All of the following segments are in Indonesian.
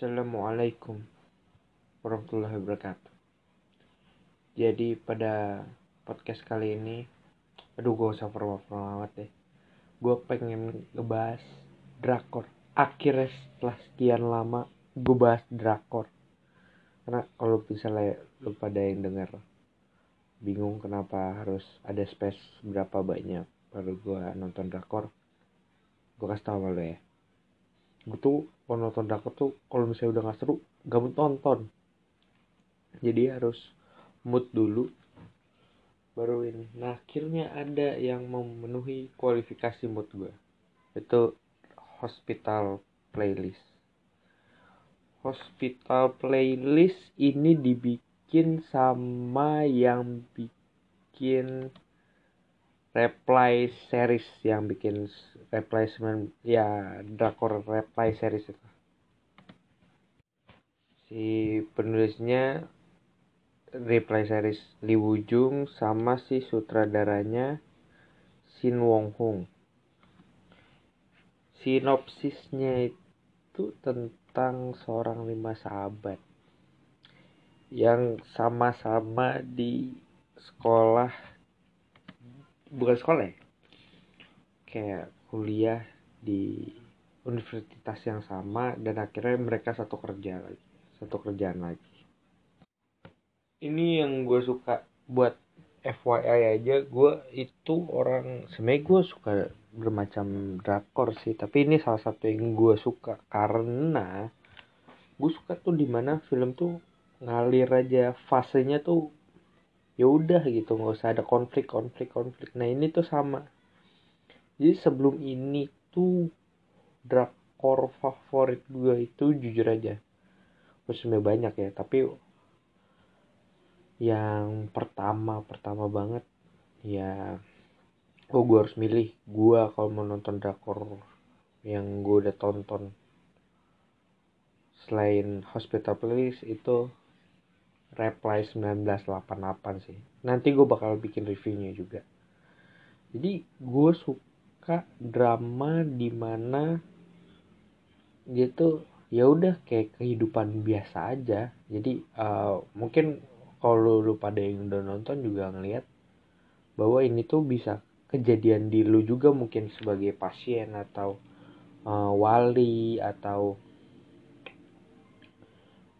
Assalamualaikum warahmatullahi wabarakatuh. Jadi pada podcast kali ini, aduh gue usah formal amat deh. Gue pengen ngebahas drakor. Akhirnya setelah sekian lama gue bahas drakor. Karena kalau misalnya lu pada yang denger bingung kenapa harus ada space berapa banyak baru gue nonton drakor gue kasih tau lo ya gue tuh kalau nonton drakor tuh kalau misalnya udah gak seru gak mau nonton. Jadi harus mood dulu baru ini. Nah akhirnya ada yang memenuhi kualifikasi mood gue itu hospital playlist. Hospital playlist ini dibikin sama yang bikin reply series yang bikin replacement ya drakor reply series itu. Si penulisnya reply series Lee Woo-jung sama si sutradaranya Shin Wong Hung sinopsisnya itu tentang seorang lima sahabat yang sama-sama di sekolah bukan sekolah ya. Kayak kuliah di universitas yang sama dan akhirnya mereka satu kerja lagi satu kerjaan lagi. Ini yang gue suka buat FYI aja gue itu orang sebenarnya gue suka bermacam drakor sih tapi ini salah satu yang gue suka karena gue suka tuh di mana film tuh ngalir aja fasenya tuh ya udah gitu nggak usah ada konflik konflik konflik. Nah ini tuh sama. Jadi sebelum ini tuh drakor favorit gue itu jujur aja sebenarnya banyak ya tapi yang pertama pertama banget ya oh gue harus milih. Gue kalau mau nonton drakor yang gue udah tonton selain Hospital Playlist itu Reply 1988 sih. Nanti gue bakal bikin reviewnya juga. Jadi gue suka drama di mana dia tuh ya udah kayak kehidupan biasa aja. Jadi uh, mungkin kalau lu pada yang udah nonton juga ngeliat bahwa ini tuh bisa kejadian di lu juga mungkin sebagai pasien atau uh, wali atau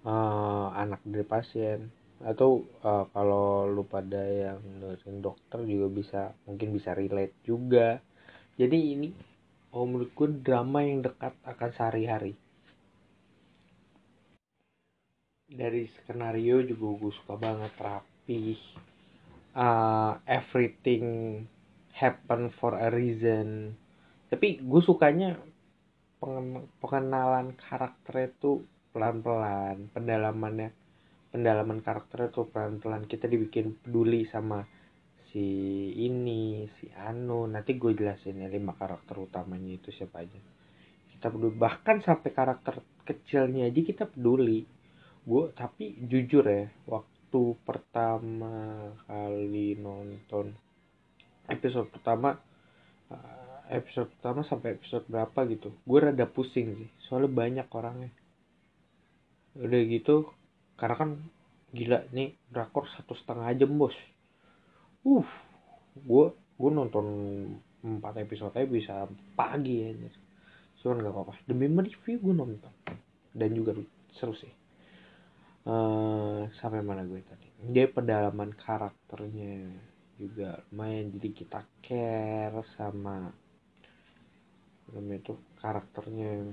uh, anak dari pasien. Atau uh, kalau lu pada yang nurin dokter juga bisa mungkin bisa relate juga. Jadi ini oh menurut gue drama yang dekat akan sehari-hari. Dari skenario juga gue suka banget rapi. Uh, everything happen for a reason. Tapi gue sukanya pengenalan karakter itu pelan-pelan pendalamannya pendalaman karakter tuh pelan-pelan. Kita dibikin peduli sama si ini si Anu. Nanti gue jelasin ya lima karakter utamanya itu siapa aja. Kita peduli. Bahkan sampai karakter kecilnya aja kita peduli. Gue tapi jujur ya waktu pertama kali nonton episode pertama eh, episode pertama sampai episode berapa gitu gue rada pusing sih. Soalnya banyak orangnya udah gitu karena kan gila nih drakor satu setengah jam bos. Uh gue gue nonton empat episode aja bisa pagi ya cuman gak apa-apa demi mereview gue nonton. Dan juga seru sih. Uh, sampai mana gue tadi? Dia pedalaman karakternya juga lumayan jadi kita care sama itu karakternya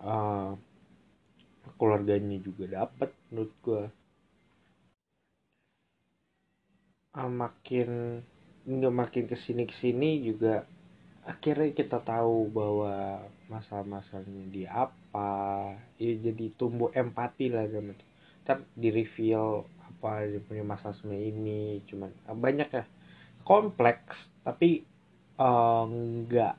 uh, keluarganya juga dapat menurut gue uh, makin nggak makin ke sini ke sini juga akhirnya kita tahu bahwa masalah-masalahnya di apa. Ya jadi tumbuh empati lah sama ntar di reveal apa dia punya masalah semua ini cuman banyak ya. Kompleks tapi enggak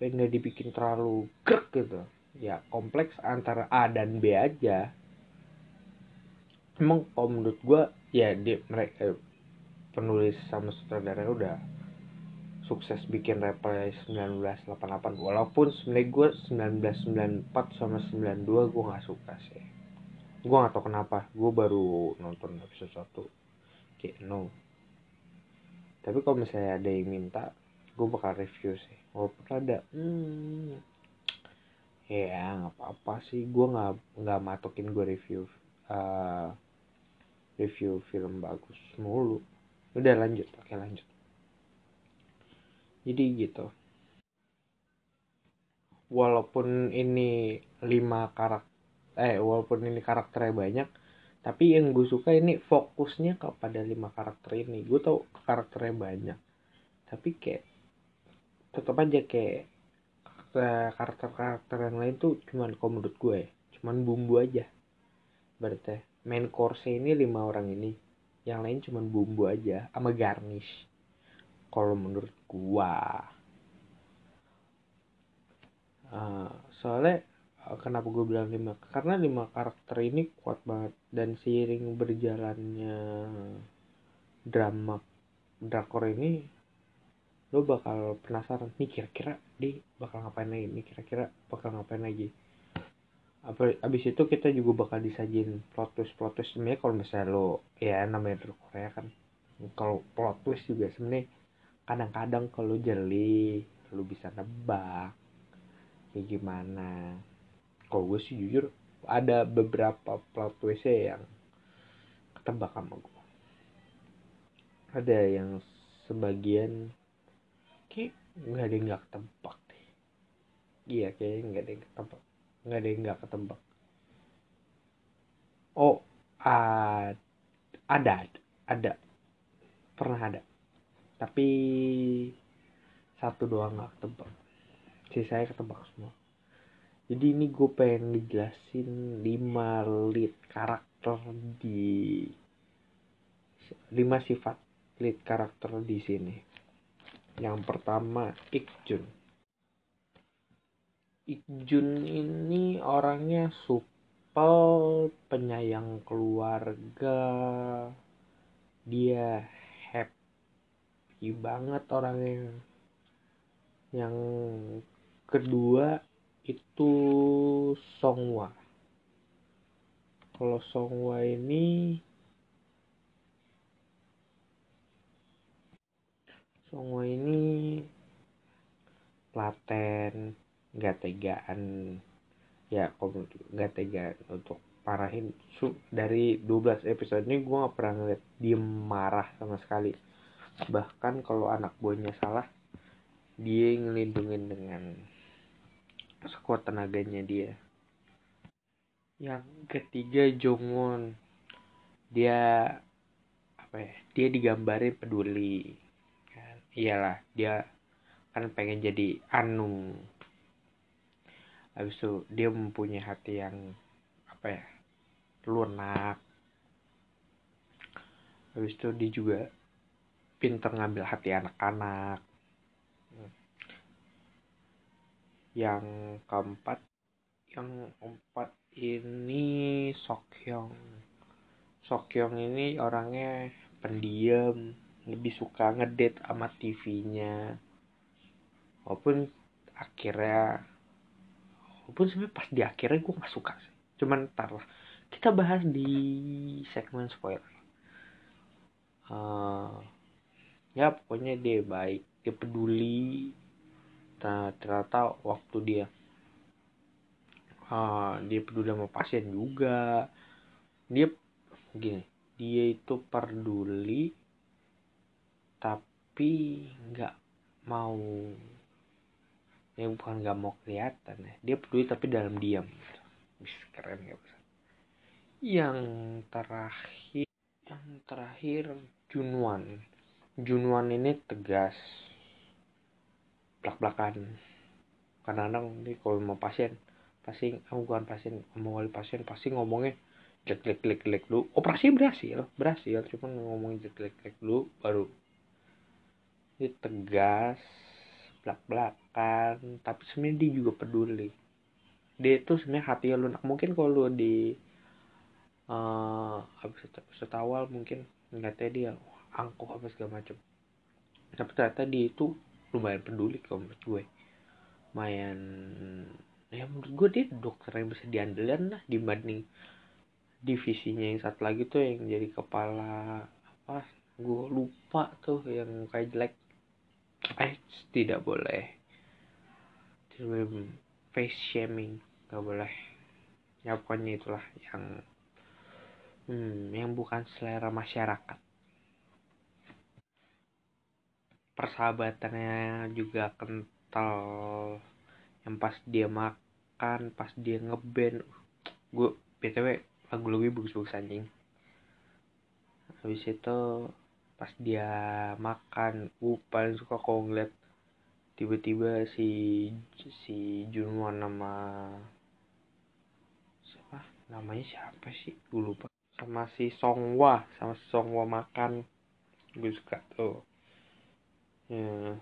uh, nggak dibikin terlalu grek gitu ya kompleks antara A dan B aja. Emang kalau menurut gue ya di mereka penulis sama sutradara udah sukses bikin Reply 1988 walaupun sebenarnya gue 1994 sama 92 gue nggak suka sih. Gue gak tau kenapa. Gue baru nonton episode 1 kayak no. Tapi kalau misalnya ada yang minta gue bakal review sih. Walaupun ada hmm, ya nggak apa-apa sih. Gue nggak nggak matokin gue review uh, review film bagus mulu. Udah lanjut. Oke lanjut. Jadi gitu. Walaupun ini lima karakter eh walaupun ini karakternya banyak tapi yang gue suka ini fokusnya kepada lima karakter ini. Gue tau karakternya banyak tapi kayak tetap aja kayak karakter-karakter yang lain tuh cuman kalau menurut gue ya cuman bumbu aja. Berarti main course ini lima orang ini yang lain cuman bumbu aja sama garnish. Kalau menurut gua. Uh, soalnya uh, kenapa gue bilang lima? Karena lima karakter ini kuat banget dan seiring berjalannya drama drakor ini lo bakal penasaran nih kira-kira di bakal ngapain lagi? Nih kira-kira bakal ngapain lagi? Apa abis itu kita juga bakal disajin plot twist plot twist. Sebenarnya kalau misalnya lo ya namanya drama Korea kan kalau plot twist juga sebenarnya kadang-kadang kalau jeli lu bisa nebak kayak gimana. Kalau gue sih jujur ada beberapa plot twistnya yang ketebak sama gue. Ada yang sebagian kayak nggak ada yang nggak ketebak deh. Iya kayak nggak ada yang ketebak nggak ada yang nggak ketebak oh ada ada ada. Pernah ada. Tapi satu doang nggak ketebak saya ketebak semua. Jadi ini gue pengen ngejelasin 5 lead karakter di 5 sifat lead karakter di sini yang pertama Ikjun. Ikjun ini orangnya supel penyayang keluarga. Dia happy banget orangnya. Yang kedua itu Songwa. Kalau Songwa ini Songwa ini laten nggak tegaan. Ya kalau nggak tegaan untuk parahin. Dari 12 episode ini gue nggak pernah ngeliat dia marah sama sekali. Bahkan kalau anak buahnya salah dia ngelindungin dengan sekuat tenaganya dia. Yang ketiga Jongwon. Dia apa ya dia digambarin peduli iyalah dia kan pengen jadi Anu. Habis itu dia mempunyai hati yang apa ya lunak. Habis itu dia juga pinter ngambil hati anak-anak. Yang keempat yang keempat ini Sokyong Sokyong ini orangnya pendiam lebih suka ngedate sama TV-nya walaupun akhirnya walaupun sebenarnya pas di akhirnya gue nggak suka sih. Cuman ntar lah kita bahas di segmen spoiler. Uh, ya pokoknya dia baik dia peduli nah, ternyata waktu dia uh, dia peduli sama pasien juga dia gini dia itu peduli tapi nggak mau ya bukan nggak mau kelihatan ya. Dia peduli tapi dalam diam bisa keren ya yang terakhir yang terakhir Junwan. Junwan ini tegas belak-belakan. Kadang-kadang nih kalau mau pasien pasti aku bukan pasien mau wali pasien pasti ngomongnya jelek jelek jelek dulu. Operasi berhasil berhasil cuma ngomongin jelek jelek dulu baru ini tegas belak belakan tapi sebenarnya dia juga peduli. Dia itu sebenarnya hati lunak. Mungkin kalau lu di uh, habis awal mungkin nggak dia angkuh apa segala macam tapi ternyata dia itu lumayan peduli kok menurut gue. Lumayan ya menurut gue dia dokter yang bisa diandelin lah dibanding divisinya yang satu lagi tuh yang jadi kepala apa gue lupa tuh yang kayak jelek eh tidak boleh. Face shaming nggak boleh. Ya pokoknya itulah yang hmm, yang bukan selera masyarakat. Persahabatannya juga kental. Yang pas dia makan pas dia ngeband gue btw lagu lebih bagus-bagus anjing. Habis itu pas dia makan gue paling suka kalau ngeliat tiba-tiba si si Junwon nama siapa? Namanya siapa sih? Gue lupa. Sama si Songwa sama si Songwa makan. Gue suka tuh. Ya.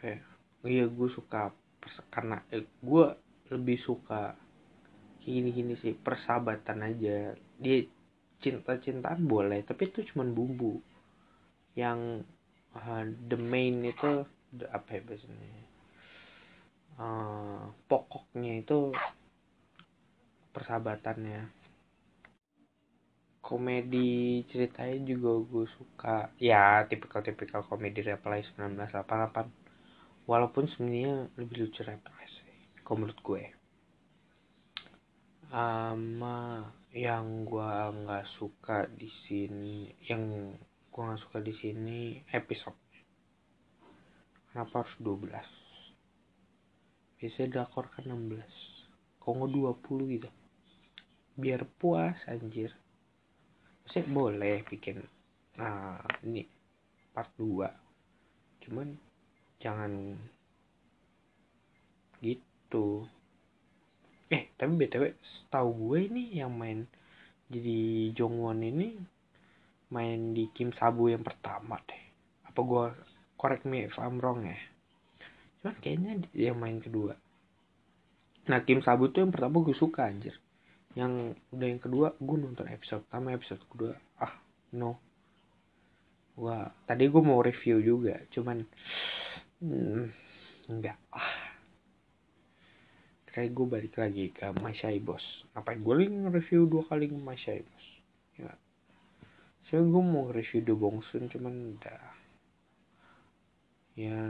Eh iya gue suka karena eh, gue lebih suka gini-gini sih persahabatan aja. Dia cinta-cintaan boleh tapi itu cuma bumbu. Yang uh, the main itu the, apa ya biasanya uh, pokoknya itu persahabatannya. Komedi ceritanya juga gue suka. Ya tipikal-tipikal komedi reply 1988 walaupun sebenarnya lebih lucu reply sih kalau menurut gue. Sama yang gue nggak suka di sini yang gue nggak suka di sini episode. Kenapa harus 12 biasanya dakor kan 16 kok nggak 20 gitu? Biar puas anjir. Saya boleh bikin nah ini part 2 cuman jangan gitu eh tapi btw tahu gue ini yang main jadi Jongwon ini main di Kim Sabu yang pertama deh. Apa gue correct me if I'm wrong ya? Cuman kayaknya yang main kedua. Nah Kim Sabu tuh yang pertama gue suka anjir. Yang udah yang kedua gue nonton episode pertama episode kedua. Ah no. Wah tadi gue mau review juga cuman hmm, enggak. Ah kayak gue balik lagi ke Shy Boss. Ngapain gue review dua kali ke Shy Boss. Ya. So gue mau review The Bongsun cuman udah ya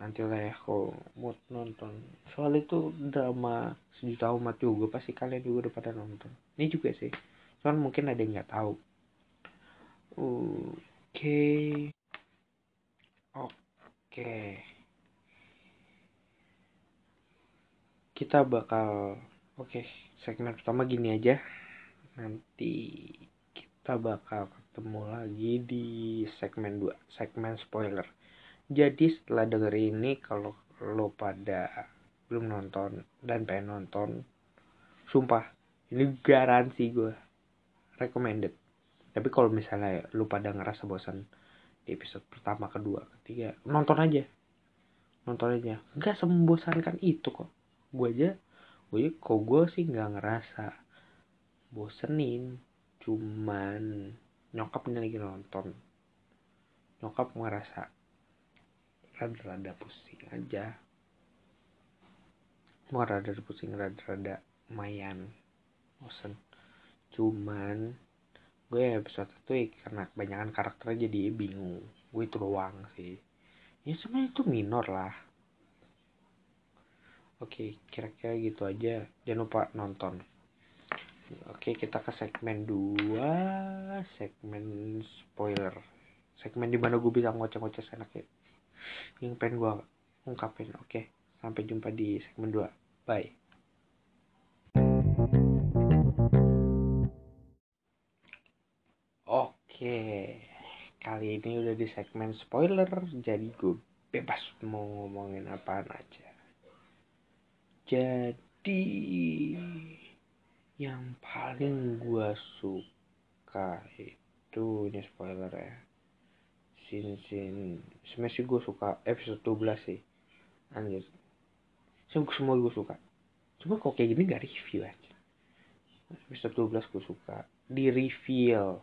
nanti lah ya kalau mau nonton. Soal itu drama sejuta umat juga pasti kalian juga udah pada nonton. Ini juga sih. Cuman mungkin ada yang nggak tahu. Oke. Okay. oke. okay. Kita bakal oke okay, segmen pertama gini aja. Nanti kita bakal ketemu lagi di segmen 2 segmen spoiler. Jadi setelah denger ini kalau lo pada belum nonton dan pengen nonton sumpah ini garansi gue recommended. Tapi kalau misalnya lo pada ngerasa bosan di episode pertama kedua ketiga nonton aja. Nonton aja. Nggak sembosankan itu kok gue aja gue kok gue sih nggak ngerasa bosenin. Cuman nyokap ini lagi nonton. Nyokap ngerasa rada-rada pusing aja. Mau rada pusing rada-rada lumayan bosen. Cuman gue episode itu ya, karena kebanyakan karakternya jadi bingung. Gue itu doang sih. Ya sebenarnya itu minor lah oke kira-kira gitu aja. Jangan lupa nonton. Oke kita ke segmen 2 segmen spoiler. Segmen di mana gue bisa ngoceh-ngoceh enaknya yang pengen gue ungkapin. Oke sampai jumpa di segmen 2 bye. Oke kali ini udah di segmen spoiler. Jadi gue bebas mau ngomongin apaan aja jadi yang paling gue suka itu ini spoiler ya sin sin sih gue suka episode 12 sih anjir. Semua gue suka. Cuma kok kayak gini gak review aja episode 12 gue suka. Di reveal.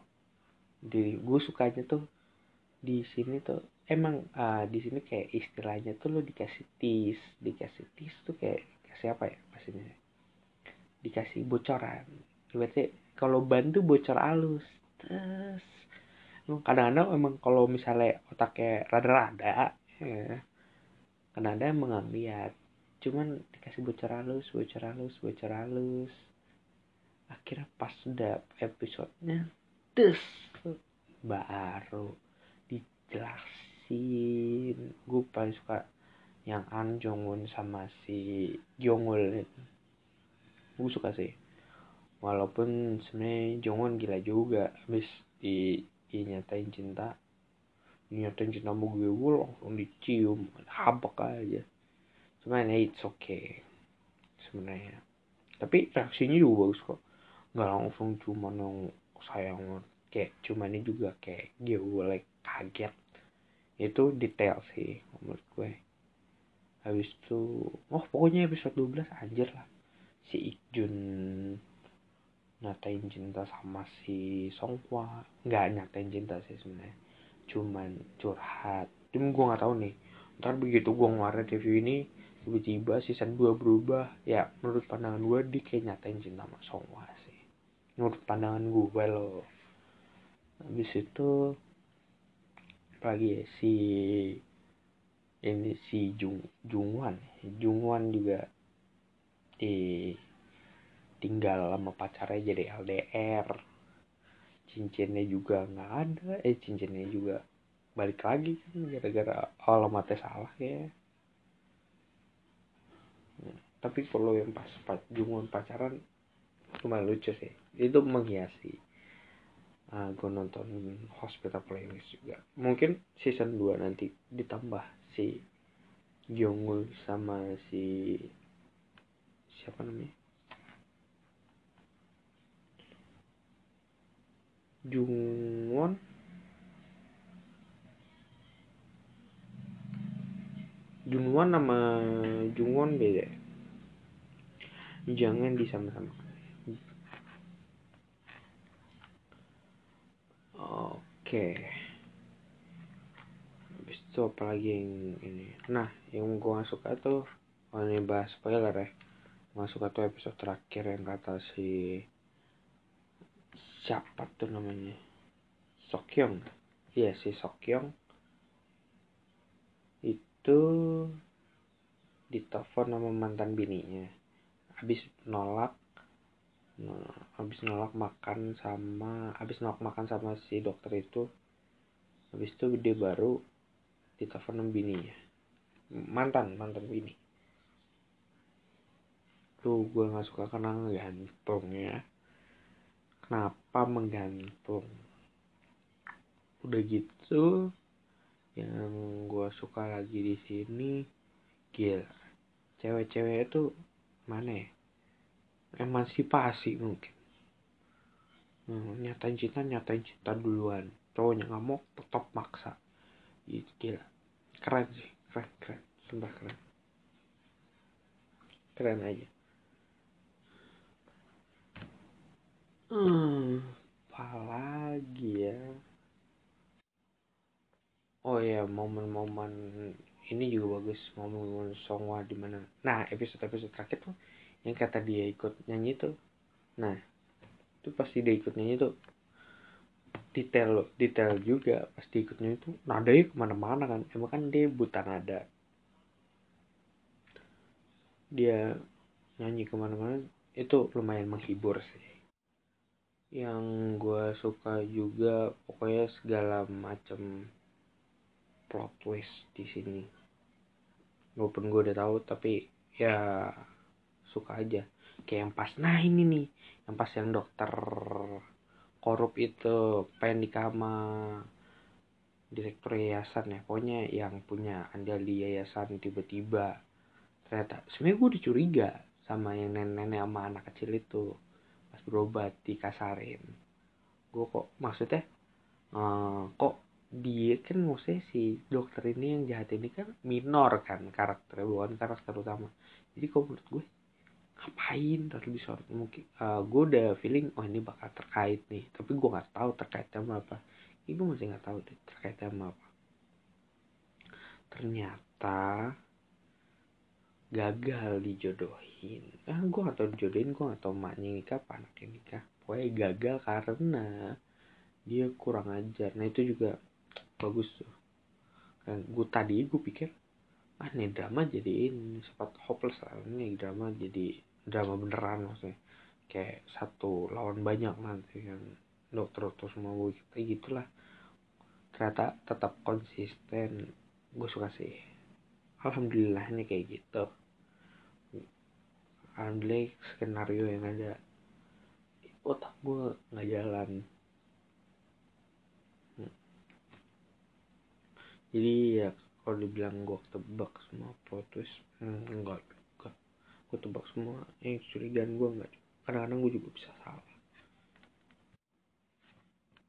Di gue sukanya tuh di sini tuh emang uh, di sini kayak istilahnya tuh lo dikasih tis dikasih tis tuh kayak kasih apa ya pastinya dikasih bocoran. Berarti kalau ban tuh bocor halus. Terus kadang-kadang emang kalau misalnya otaknya rada-rada ya, kadang-kadang emang nggak lihat. Cuman dikasih bocor halus bocor halus bocor halus. Akhirnya pas udah episodenya des baru dijelasin. Gue paling suka yang An Jong sama si Jongul gue suka sih. Walaupun sebenarnya Jong gila juga. Habis di, nyatain cinta nyatain cinta mau gue gue langsung dicium. Habak aja. Cuman ya it's okay sebenarnya. Tapi reaksinya juga bagus kok. Nggak langsung cuman yang sayang kayak cuman ini juga kayak gue like kaget. Itu detail sih menurut gue habis itu oh pokoknya episode 12 anjir lah. Si Ikjun nyatain cinta sama si Songhwa nggak nyatain cinta sih sebenarnya. Cuman curhat. Cuma gue nggak tahu nih. Ntar begitu gue ngeluarin review ini tiba-tiba season 2 berubah. Ya menurut pandangan gue dia kayak nyatain cinta sama Songhwa sih. Menurut pandangan gue loh. Habis itu lagi ya si ini si Jung Jungwan Jungwan juga di tinggal sama pacarnya jadi LDR cincinnya juga nggak ada. Eh cincinnya juga balik lagi kan gara-gara alamatnya salah ya. Tapi kalau yang pas, pas jungun pacaran cuma lucu sih. Itu menghiasi. Uh, ah, gue nonton Hospital Playlist juga. Mungkin season 2 nanti ditambah si Jongul sama si siapa namanya? Jungwon? Jungwon sama Jungwon beda. Jangan disama-sama. Oke. habis itu apa lagi yang ini. Nah yang gua suka tuh kalau ini bahas spoiler ya. Gak suka tuh episode terakhir yang kata si siapa tuh namanya. Sokyong. Iya si Sokyong. Itu ditelepon sama mantan bininya. Habis nolak habis nolak makan sama habis nolak makan sama si dokter itu. Habis itu dia baru ditelepon sama bininya mantan mantan bini. Tuh gue nggak suka karena gantung ya. Kenapa menggantung? Udah gitu yang gue suka lagi di sini gila. Cewek-cewek itu mana ya? Emansipasi mungkin. Hmm, nyatain cinta nyatain cinta duluan. Cowoknya nggak mau tetap maksa. Gitu gila keren sih keren keren. Sumpah keren. Keren aja. Hmm apalagi ya? Oh ya momen-momen ini juga bagus momen-momen Songwa di mana? Nah episode episode terakhir tuh yang kata dia ikut nyanyi tuh. Nah itu pasti dia ikut nyanyi tuh detail detail juga pasti ikutnya itu. Nadanya ke mana-mana kan. Emang kan dia buta nada. Dia nyanyi ke mana-mana itu lumayan menghibur sih. Yang gue suka juga pokoknya segala macam plot twist di sini. Walaupun gue udah tahu tapi ya suka aja. Kayak yang pas nah ini nih yang pas yang dokter korup itu pengen di kamar direktur yayasan ya. Pokoknya yang punya andal di yayasan tiba-tiba ternyata sebenarnya gue dicuriga sama yang nenek-nenek sama anak kecil itu. Pas berobat dikasarin gue kok maksudnya uh, kok dia kan maksudnya si dokter ini yang jahat ini kan minor kan karakternya bukan karakter utama. Jadi kok menurut gue ngapain? Terus disorot mungkin uh, gue udah feeling oh ini bakal terkait nih. Tapi gue nggak tahu terkait sama apa. Ibu masih nggak tahu deh terkait sama apa. Ternyata gagal dijodohin. Ah gue gak tau dijodohin gue gak tau maknya nikah apa anaknya nikah. Pokoknya gagal karena dia kurang ajar. Nah itu juga bagus tuh. Kan gue tadi gue pikir ah nih drama jadi ini sempat hopeless lah ini drama jadi drama beneran maksudnya. Kayak satu lawan banyak nanti kan dokter dokter semua gue kayak gitulah. Ternyata tetap konsisten. Gue suka sih. Alhamdulillah ini kayak gitu. Alhamdulillah skenario yang ada otak gue nggak jalan. Jadi ya kalau dibilang gue tebak semua plot twist hmm, enggak gue tebak semua. Yang curigaan gue enggak kadang-kadang gue juga bisa salah.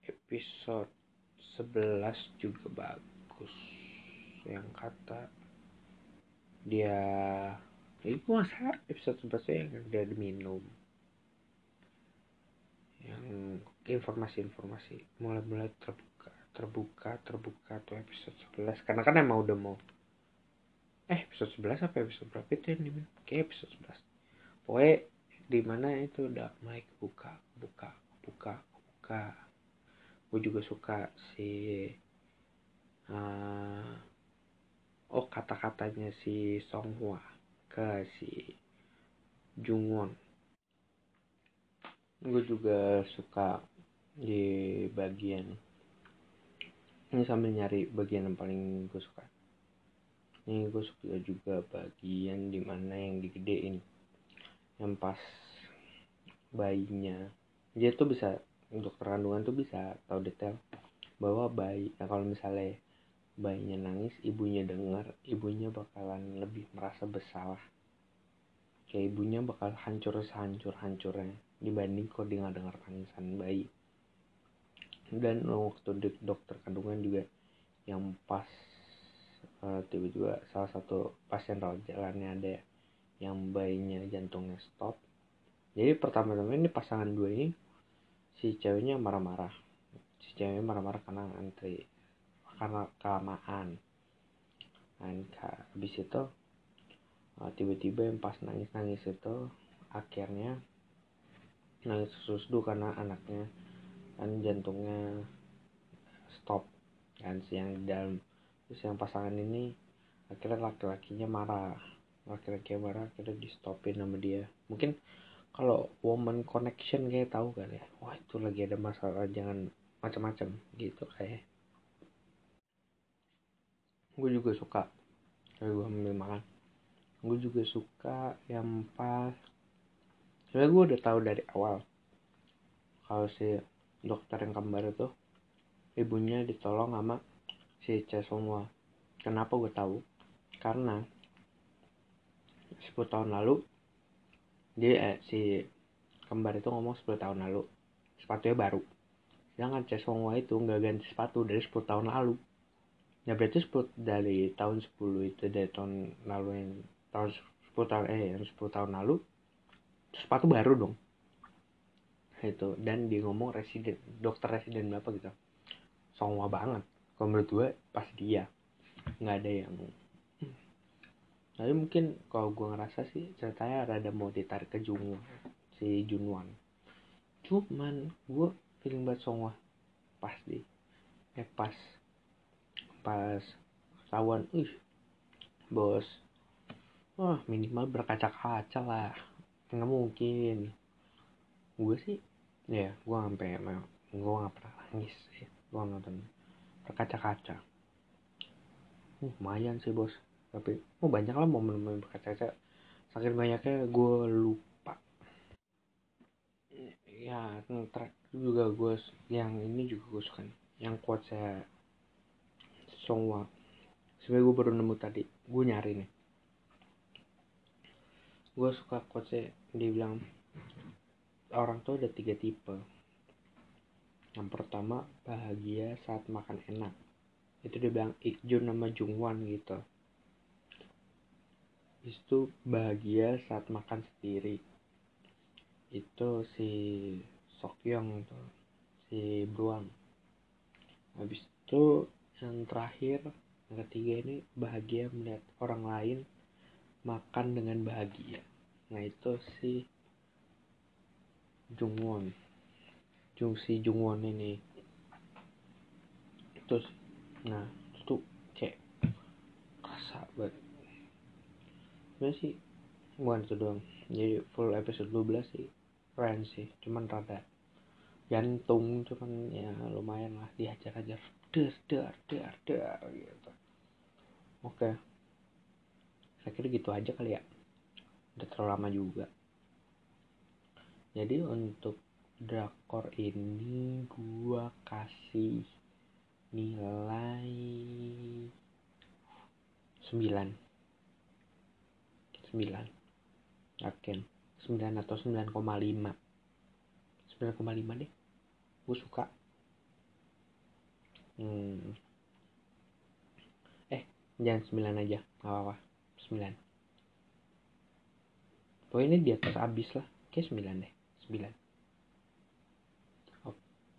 Episode 11 juga bagus. Yang kata dia itu masa episode 11 yang dia diminum yang informasi-informasi mulai-mulai terbuka terbuka terbuka tuh episode 11 karena kan emang udah mau eh episode 11 apa episode berapa itu yang diminum kayak episode 11 pokoknya di mana itu udah mulai buka buka buka buka. Gue juga suka si uh, oh kata-katanya si Song Hwa ke si Jungwon. Gue juga suka di bagian ini sambil nyari bagian yang paling gue suka ini gue suka juga bagian di mana yang digedein. Yang pas bayinya. Dia tuh bisa dokter kandungan tuh bisa tahu detail bahwa bayi nah kalau misalnya bayinya nangis ibunya dengar ibunya bakalan lebih merasa bersalah. Kayak ibunya bakal hancur sehancur hancurnya dibanding dia nggak dengar tangisan bayi. Dan waktu dokter kandungan juga yang pas tiba-tiba salah satu pasien rawat jalannya ada yang bayinya jantungnya stop. Jadi pertama-tama ini pasangan dua ini si ceweknya marah-marah. Si ceweknya marah-marah karena antri karena kelamaan. Dan habis itu uh, tiba-tiba yang pas nangis-nangis itu akhirnya nangis susdu karena anaknya kan jantungnya stop. Kan siang dalam terus yang pasangan ini akhirnya laki-lakinya marah. Laki-laki marah akhirnya di stopin sama dia. Mungkin kalau woman connection kayak tahu kan ya. Wah itu lagi ada masalah jangan macam-macam gitu kayak. Gue juga suka. Kayak gue ambil makan. Gue juga suka yang pas. Soalnya gue udah tahu dari awal. Kalau si dokter yang kembar itu ibunya ditolong sama si C semua. Kenapa gue tahu? Karena 10 tahun lalu dia eh, si kembar itu ngomong 10 tahun lalu sepatunya baru. Sedangkan semua itu nggak ganti sepatu dari 10 tahun lalu. Ya berarti 10 dari tahun 10 itu dari tahun lalu yang tahun 10 tahun eh yang 10 tahun lalu sepatu baru dong. Itu dan dia ngomong residen dokter residen berapa gitu. Songwa banget kalau menurut gue pas dia. Nggak ada yang tapi mungkin kalau gue ngerasa sih ceritanya rada mau ditarik ke Jungwon si Junwan cuman gue feeling banget Songwa pas di eh pas. Pas ketahuan ih bos. Wah minimal berkaca-kaca lah. Nggak mungkin. Gue sih ya gue sampai gue nggak pernah nangis gue nonton berkaca-kaca. Lumayan sih bos. Tapi oh banyak lah momen-momen berkaca-kaca. Saking banyaknya gue lupa. Ya track juga gue yang ini juga gue suka yang kuat saya Songwa. Sebenernya gue baru nemu tadi. Gue nyari nih. Gue suka quotesnya dia bilang orang tuh ada tiga tipe yang pertama bahagia saat makan enak. Itu dia bilang Ikjun nama Jungwan gitu. Itu bahagia saat makan sendiri. Itu si Sokyong tuh si Bruang. Habis itu yang terakhir yang ketiga ini bahagia melihat orang lain makan dengan bahagia. Nah itu si Jungwon Jung si Jungwon ini. Terus nah itu kayak rasa banget. Sebenarnya sih bukan itu doang. Jadi full episode 12 sih keren sih. Cuman rada jantung cuman ya lumayan lah dihajar-hajar. Der der der der gitu. Oke. Saya kira gitu aja kali ya. Udah terlalu lama juga. Jadi untuk drakor ini gua kasih nilai 9 9 yakin 9 atau 9,5 9,5 deh. Gue suka. Hmm. eh jangan 9 aja. Gak apa-apa. 9 pokoknya ini di atas abis lah. Kayak 9 deh. 9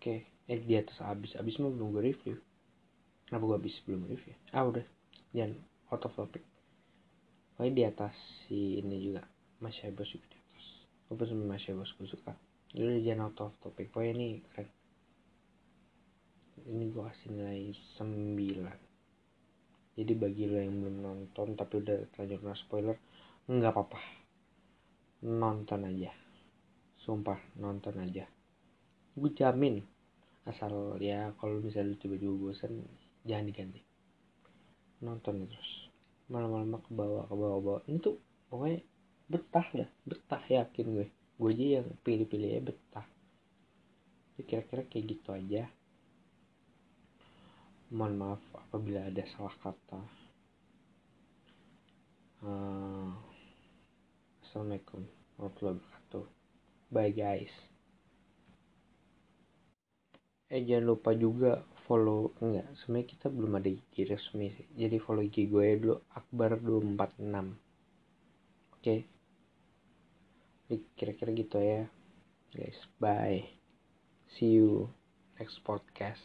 oke eh di atas abis abis mah belum gue review. Kenapa gue abis belum review? Ah udah. Jangan out of topic. Pokoknya di atas si ini juga. Masih Bos juga di atas. Apa sama masih Bos gue suka. Jadi jangan out of topic. Pokoknya ini keren. Ini gue kasih nilai 9 jadi bagi lo yang belum nonton tapi udah terlanjur kena spoiler nggak apa-apa. Nonton aja. Sumpah nonton aja. Gue jamin asal ya kalau misalnya tiba-tiba bosan jangan diganti. Nonton terus. Malam-malam ke bawah ke bawah bawah. Ini tuh pokoknya betah dah. Betah yakin gue. Gue aja yang pilih-pilih ya betah. Kira-kira kayak gitu aja. Mohon maaf apabila ada salah kata. Uh, assalamualaikum warahmatullahi wabarakatuh. Bye guys eh jangan lupa juga follow enggak sebenarnya kita belum ada IG resmi sih. Jadi follow IG gue dulu akbar 246 oke. Okay? kira-kira gitu ya guys. Bye. See you next podcast